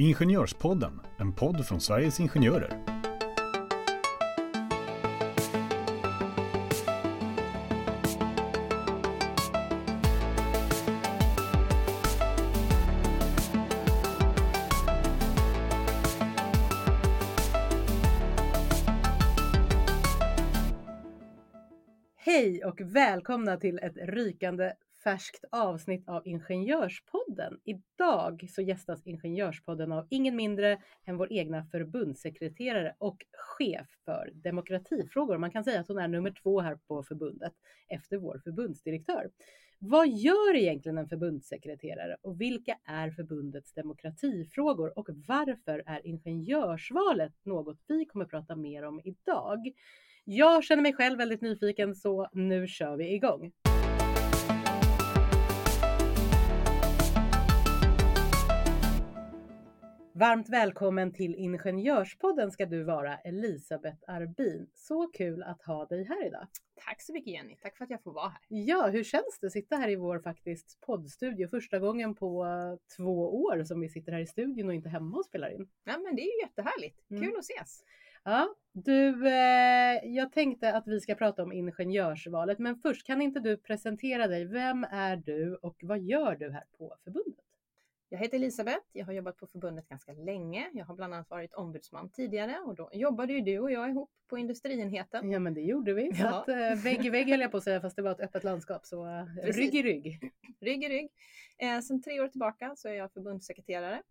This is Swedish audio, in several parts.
Ingenjörspodden, en podd från Sveriges Ingenjörer. Hej och välkomna till ett rykande färskt avsnitt av Ingenjörspodden. Idag så gästas Ingenjörspodden av ingen mindre än vår egna förbundssekreterare och chef för demokratifrågor. Man kan säga att hon är nummer två här på förbundet efter vår förbundsdirektör. Vad gör egentligen en förbundssekreterare och vilka är förbundets demokratifrågor och varför är ingenjörsvalet något vi kommer prata mer om idag? Jag känner mig själv väldigt nyfiken så nu kör vi igång. Varmt välkommen till Ingenjörspodden ska du vara Elisabeth Arbin. Så kul att ha dig här idag. Tack så mycket Jenny, tack för att jag får vara här. Ja, hur känns det att sitta här i vår faktiskt poddstudio första gången på två år som vi sitter här i studion och inte hemma och spelar in? Ja, men det är ju jättehärligt. Kul mm. att ses. Ja, du, eh, jag tänkte att vi ska prata om ingenjörsvalet, men först kan inte du presentera dig? Vem är du och vad gör du här på förbundet? Jag heter Elisabeth. Jag har jobbat på förbundet ganska länge. Jag har bland annat varit ombudsman tidigare och då jobbade ju du och jag ihop på industrienheten. Ja, men det gjorde vi. Ja. att, eh, vägg i vägg höll jag på att säga, fast det var ett öppet landskap. Så eh, rygg i rygg. Rygg i rygg. Eh, sen tre år tillbaka så är jag förbundssekreterare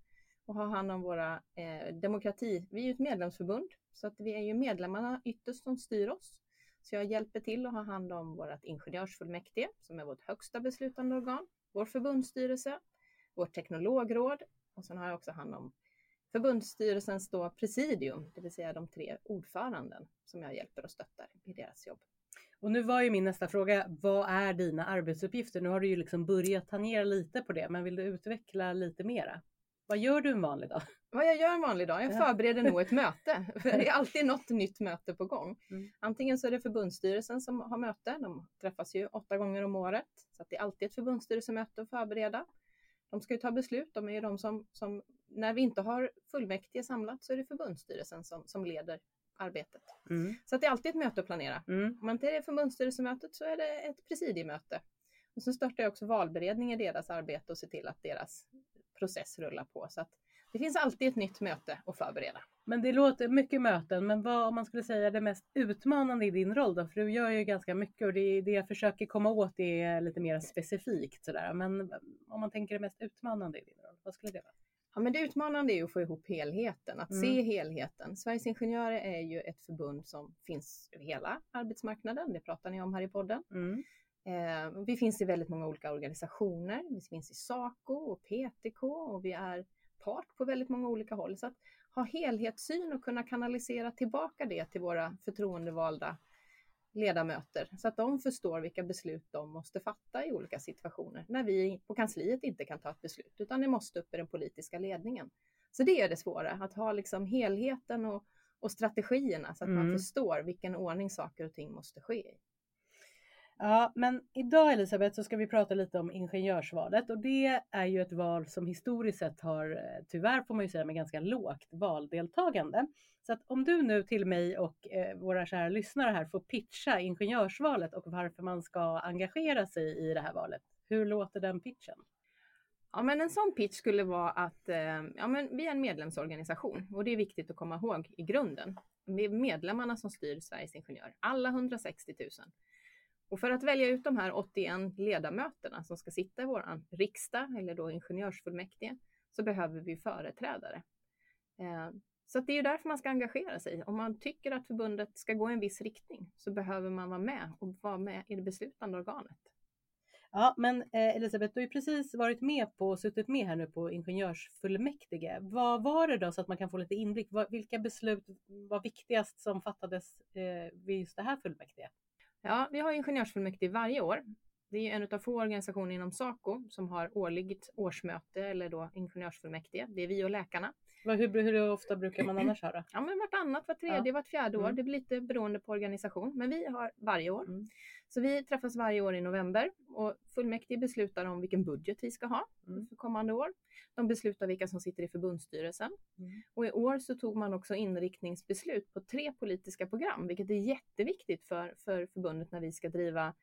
och har hand om våra eh, demokrati. Vi är ju ett medlemsförbund så att vi är ju medlemmarna ytterst som styr oss. Så jag hjälper till att ha hand om vårt ingenjörsfullmäktige som är vårt högsta beslutande organ, vår förbundsstyrelse, vårt teknologråd och sen har jag också hand om förbundsstyrelsens då presidium, det vill säga de tre ordföranden som jag hjälper och stöttar i deras jobb. Och nu var ju min nästa fråga, vad är dina arbetsuppgifter? Nu har du ju liksom börjat tangera lite på det, men vill du utveckla lite mera? Vad gör du en vanlig dag? Vad jag gör en vanlig dag? Jag förbereder nog ett möte. För det är alltid något nytt möte på gång. Mm. Antingen så är det förbundsstyrelsen som har möte. De träffas ju åtta gånger om året. Så det är alltid ett förbundsstyrelsemöte att förbereda. De ska ju ta beslut. De är ju de som, som när vi inte har fullmäktige samlat så är det förbundsstyrelsen som, som leder arbetet. Mm. Så det är alltid ett möte att planera. Mm. Om inte det är förbundsstyrelsemötet så är det ett presidiemöte. Och så startar jag också valberedning i deras arbete och ser till att deras process rullar på. Så att det finns alltid ett nytt möte att förbereda. Men det låter mycket möten, men vad om man skulle säga det mest utmanande i din roll då? För du gör ju ganska mycket och det, det jag försöker komma åt är lite mer specifikt sådär. Men om man tänker det mest utmanande i din roll, vad skulle det vara? Ja, men det utmanande är att få ihop helheten, att mm. se helheten. Sveriges Ingenjörer är ju ett förbund som finns över hela arbetsmarknaden. Det pratar ni om här i podden. Mm. Eh, vi finns i väldigt många olika organisationer. Vi finns i Saco och PTK och vi är part på väldigt många olika håll. Så att ha helhetssyn och kunna kanalisera tillbaka det till våra förtroendevalda ledamöter så att de förstår vilka beslut de måste fatta i olika situationer när vi på kansliet inte kan ta ett beslut utan det måste upp i den politiska ledningen. Så det är det svåra, att ha liksom helheten och, och strategierna så att mm. man förstår vilken ordning saker och ting måste ske i. Ja, men idag Elisabeth så ska vi prata lite om ingenjörsvalet och det är ju ett val som historiskt sett har, eh, tyvärr får man ju säga, med ganska lågt valdeltagande. Så att om du nu till mig och eh, våra kära lyssnare här får pitcha ingenjörsvalet och varför man ska engagera sig i det här valet. Hur låter den pitchen? Ja, men en sån pitch skulle vara att eh, ja, men vi är en medlemsorganisation och det är viktigt att komma ihåg i grunden. Det är medlemmarna som styr Sveriges Ingenjör, alla 160 000. Och för att välja ut de här 81 ledamöterna som ska sitta i vår riksdag eller då ingenjörsfullmäktige så behöver vi företrädare. Eh, så det är därför man ska engagera sig. Om man tycker att förbundet ska gå i en viss riktning så behöver man vara med och vara med i det beslutande organet. Ja, men eh, Elisabeth, du har ju precis varit med på, suttit med här nu på ingenjörsfullmäktige. Vad var det då så att man kan få lite inblick? Vilka beslut var viktigast som fattades eh, vid just det här fullmäktige? Ja, vi har ingenjörsfullmäktige varje år. Det är en av få organisationer inom Saco som har årligt årsmöte eller då ingenjörsfullmäktige. Det är vi och läkarna. Hur, hur ofta brukar man annars det? Ja, men vartannat, vart tredje, ja. vart fjärde år. Mm. Det blir lite beroende på organisation, men vi har varje år. Mm. Så vi träffas varje år i november och fullmäktige beslutar om vilken budget vi ska ha mm. för kommande år. De beslutar vilka som sitter i förbundsstyrelsen. Mm. Och i år så tog man också inriktningsbeslut på tre politiska program, vilket är jätteviktigt för, för förbundet när vi ska driva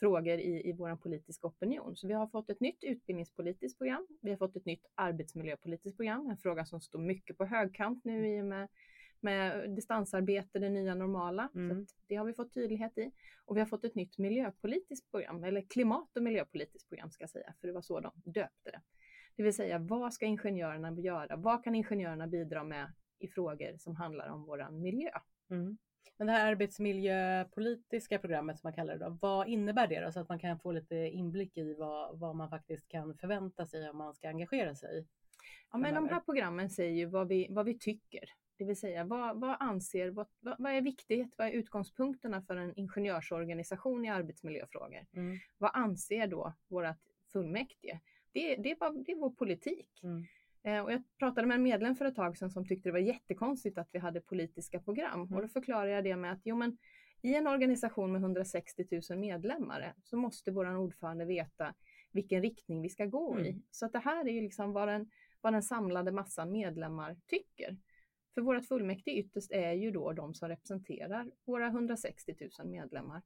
frågor i, i vår politiska opinion. Så vi har fått ett nytt utbildningspolitiskt program. Vi har fått ett nytt arbetsmiljöpolitiskt program, en fråga som står mycket på högkant nu i och med med distansarbete, det nya normala. Mm. Så det har vi fått tydlighet i. Och vi har fått ett nytt miljöpolitiskt program, eller klimat och miljöpolitiskt program ska jag säga, för det var så de döpte det. Det vill säga, vad ska ingenjörerna göra? Vad kan ingenjörerna bidra med i frågor som handlar om våran miljö? Mm. Men det här arbetsmiljöpolitiska programmet som man kallar det, då, vad innebär det då? Så att man kan få lite inblick i vad, vad man faktiskt kan förvänta sig om man ska engagera sig. Ja, men de här programmen säger ju vad vi, vad vi tycker. Det vill säga vad, vad anser, vad, vad, är viktigt, vad är utgångspunkterna för en ingenjörsorganisation i arbetsmiljöfrågor? Mm. Vad anser då vårt fullmäktige? Det, det, är, bara, det är vår politik. Mm. Eh, och jag pratade med en medlem för ett tag sedan som tyckte det var jättekonstigt att vi hade politiska program. Mm. Och då förklarade jag det med att jo, men, i en organisation med 160 000 medlemmar så måste vår ordförande veta vilken riktning vi ska gå i. Mm. Så att det här är ju liksom vad den, vad den samlade massan medlemmar tycker. För vårt fullmäktige ytterst är ju då de som representerar våra 160 000 medlemmar.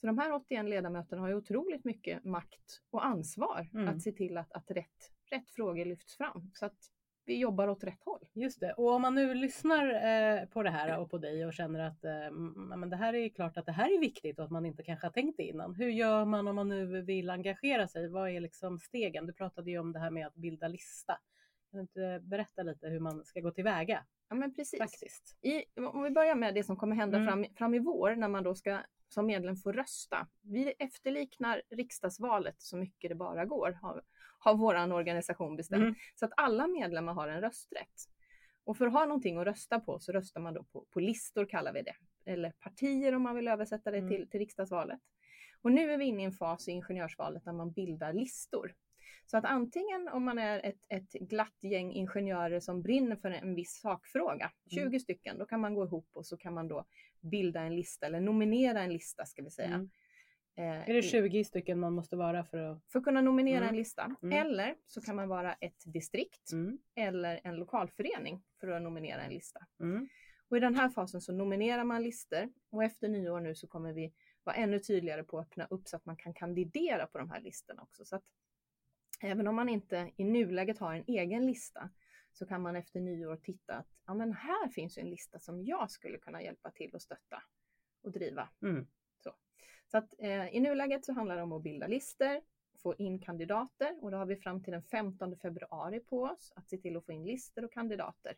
Så de här 81 ledamöterna har ju otroligt mycket makt och ansvar mm. att se till att, att rätt, rätt frågor lyfts fram. Så att vi jobbar åt rätt håll. Just det. Och om man nu lyssnar eh, på det här och på dig och känner att eh, men det här är klart att det här är viktigt och att man inte kanske har tänkt det innan. Hur gör man om man nu vill engagera sig? Vad är liksom stegen? Du pratade ju om det här med att bilda lista. Kan du inte berätta lite hur man ska gå tillväga? Ja men precis. Faktiskt. I, om vi börjar med det som kommer hända mm. fram, fram i vår när man då ska som medlem få rösta. Vi efterliknar riksdagsvalet så mycket det bara går, har, har vår organisation bestämt. Mm. Så att alla medlemmar har en rösträtt. Och för att ha någonting att rösta på så röstar man då på, på listor kallar vi det. Eller partier om man vill översätta det mm. till, till riksdagsvalet. Och nu är vi inne i en fas i ingenjörsvalet där man bildar listor. Så att antingen om man är ett, ett glatt gäng ingenjörer som brinner för en viss sakfråga, 20 mm. stycken, då kan man gå ihop och så kan man då bilda en lista eller nominera en lista ska vi säga. Mm. Eh, är det 20 stycken man måste vara för att... För att kunna nominera mm. en lista. Mm. Eller så kan man vara ett distrikt mm. eller en lokalförening för att nominera en lista. Mm. Och i den här fasen så nominerar man listor och efter nyår nu så kommer vi vara ännu tydligare på att öppna upp så att man kan kandidera på de här listorna också. Så att Även om man inte i nuläget har en egen lista så kan man efter nyår titta att ja, men här finns en lista som jag skulle kunna hjälpa till att stötta och driva. Mm. Så, så att, eh, I nuläget så handlar det om att bilda listor, få in kandidater och då har vi fram till den 15 februari på oss att se till att få in listor och kandidater.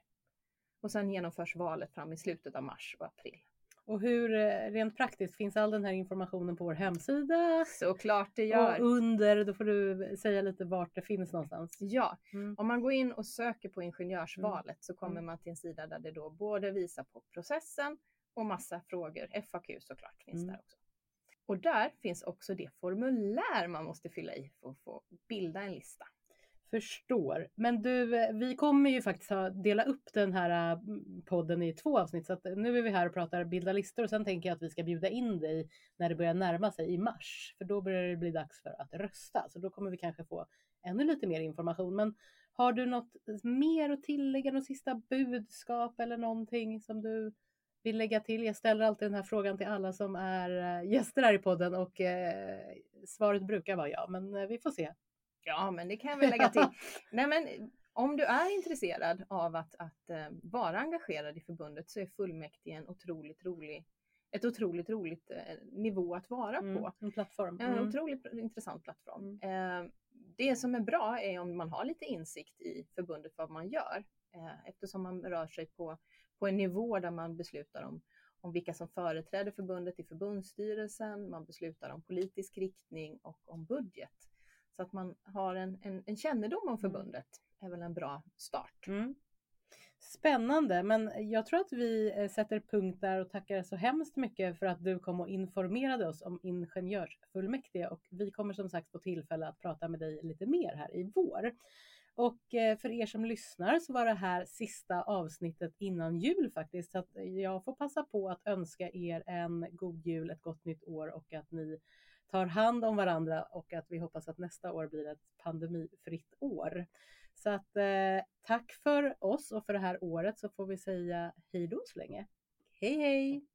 Och sen genomförs valet fram i slutet av mars och april. Och hur eh, rent praktiskt, finns all den här informationen på vår hemsida? Såklart det gör. Och under, då får du säga lite vart det finns någonstans. Ja, mm. om man går in och söker på ingenjörsvalet mm. så kommer mm. man till en sida där det då både visar på processen och massa frågor. FAQ såklart finns mm. där också. Och där finns också det formulär man måste fylla i för att få bilda en lista. Förstår. Men du, vi kommer ju faktiskt ha dela upp den här mm, podden i två avsnitt. Så nu är vi här och pratar bilda listor och sen tänker jag att vi ska bjuda in dig när det börjar närma sig i mars. För då börjar det bli dags för att rösta. Så då kommer vi kanske få ännu lite mer information. Men har du något mer att tillägga? Något sista budskap eller någonting som du vill lägga till? Jag ställer alltid den här frågan till alla som är eh, gäster här i podden och eh, svaret brukar vara ja, men eh, vi får se. Ja, men det kan jag väl lägga till. Nej, men om du är intresserad av att, att uh, vara engagerad i förbundet så är fullmäktige en otroligt rolig ett otroligt roligt eh, nivå att vara mm, på. En plattform. Mm. En otroligt intressant plattform. Mm. Eh, det som är bra är om man har lite insikt i förbundet vad man gör eh, eftersom man rör sig på, på en nivå där man beslutar om, om vilka som företräder förbundet i förbundsstyrelsen, man beslutar om politisk riktning och om budget. Så att man har en, en, en kännedom om mm. förbundet är väl en bra start. Mm. Spännande, men jag tror att vi eh, sätter punkt där och tackar så hemskt mycket för att du kom och informerade oss om ingenjörsfullmäktige och vi kommer som sagt få tillfälle att prata med dig lite mer här i vår. Och eh, för er som lyssnar så var det här sista avsnittet innan jul faktiskt. Så att jag får passa på att önska er en god jul, ett gott nytt år och att ni tar hand om varandra och att vi hoppas att nästa år blir ett pandemifritt år. Så att eh, tack för oss och för det här året så får vi säga hej då så länge. Hej hej!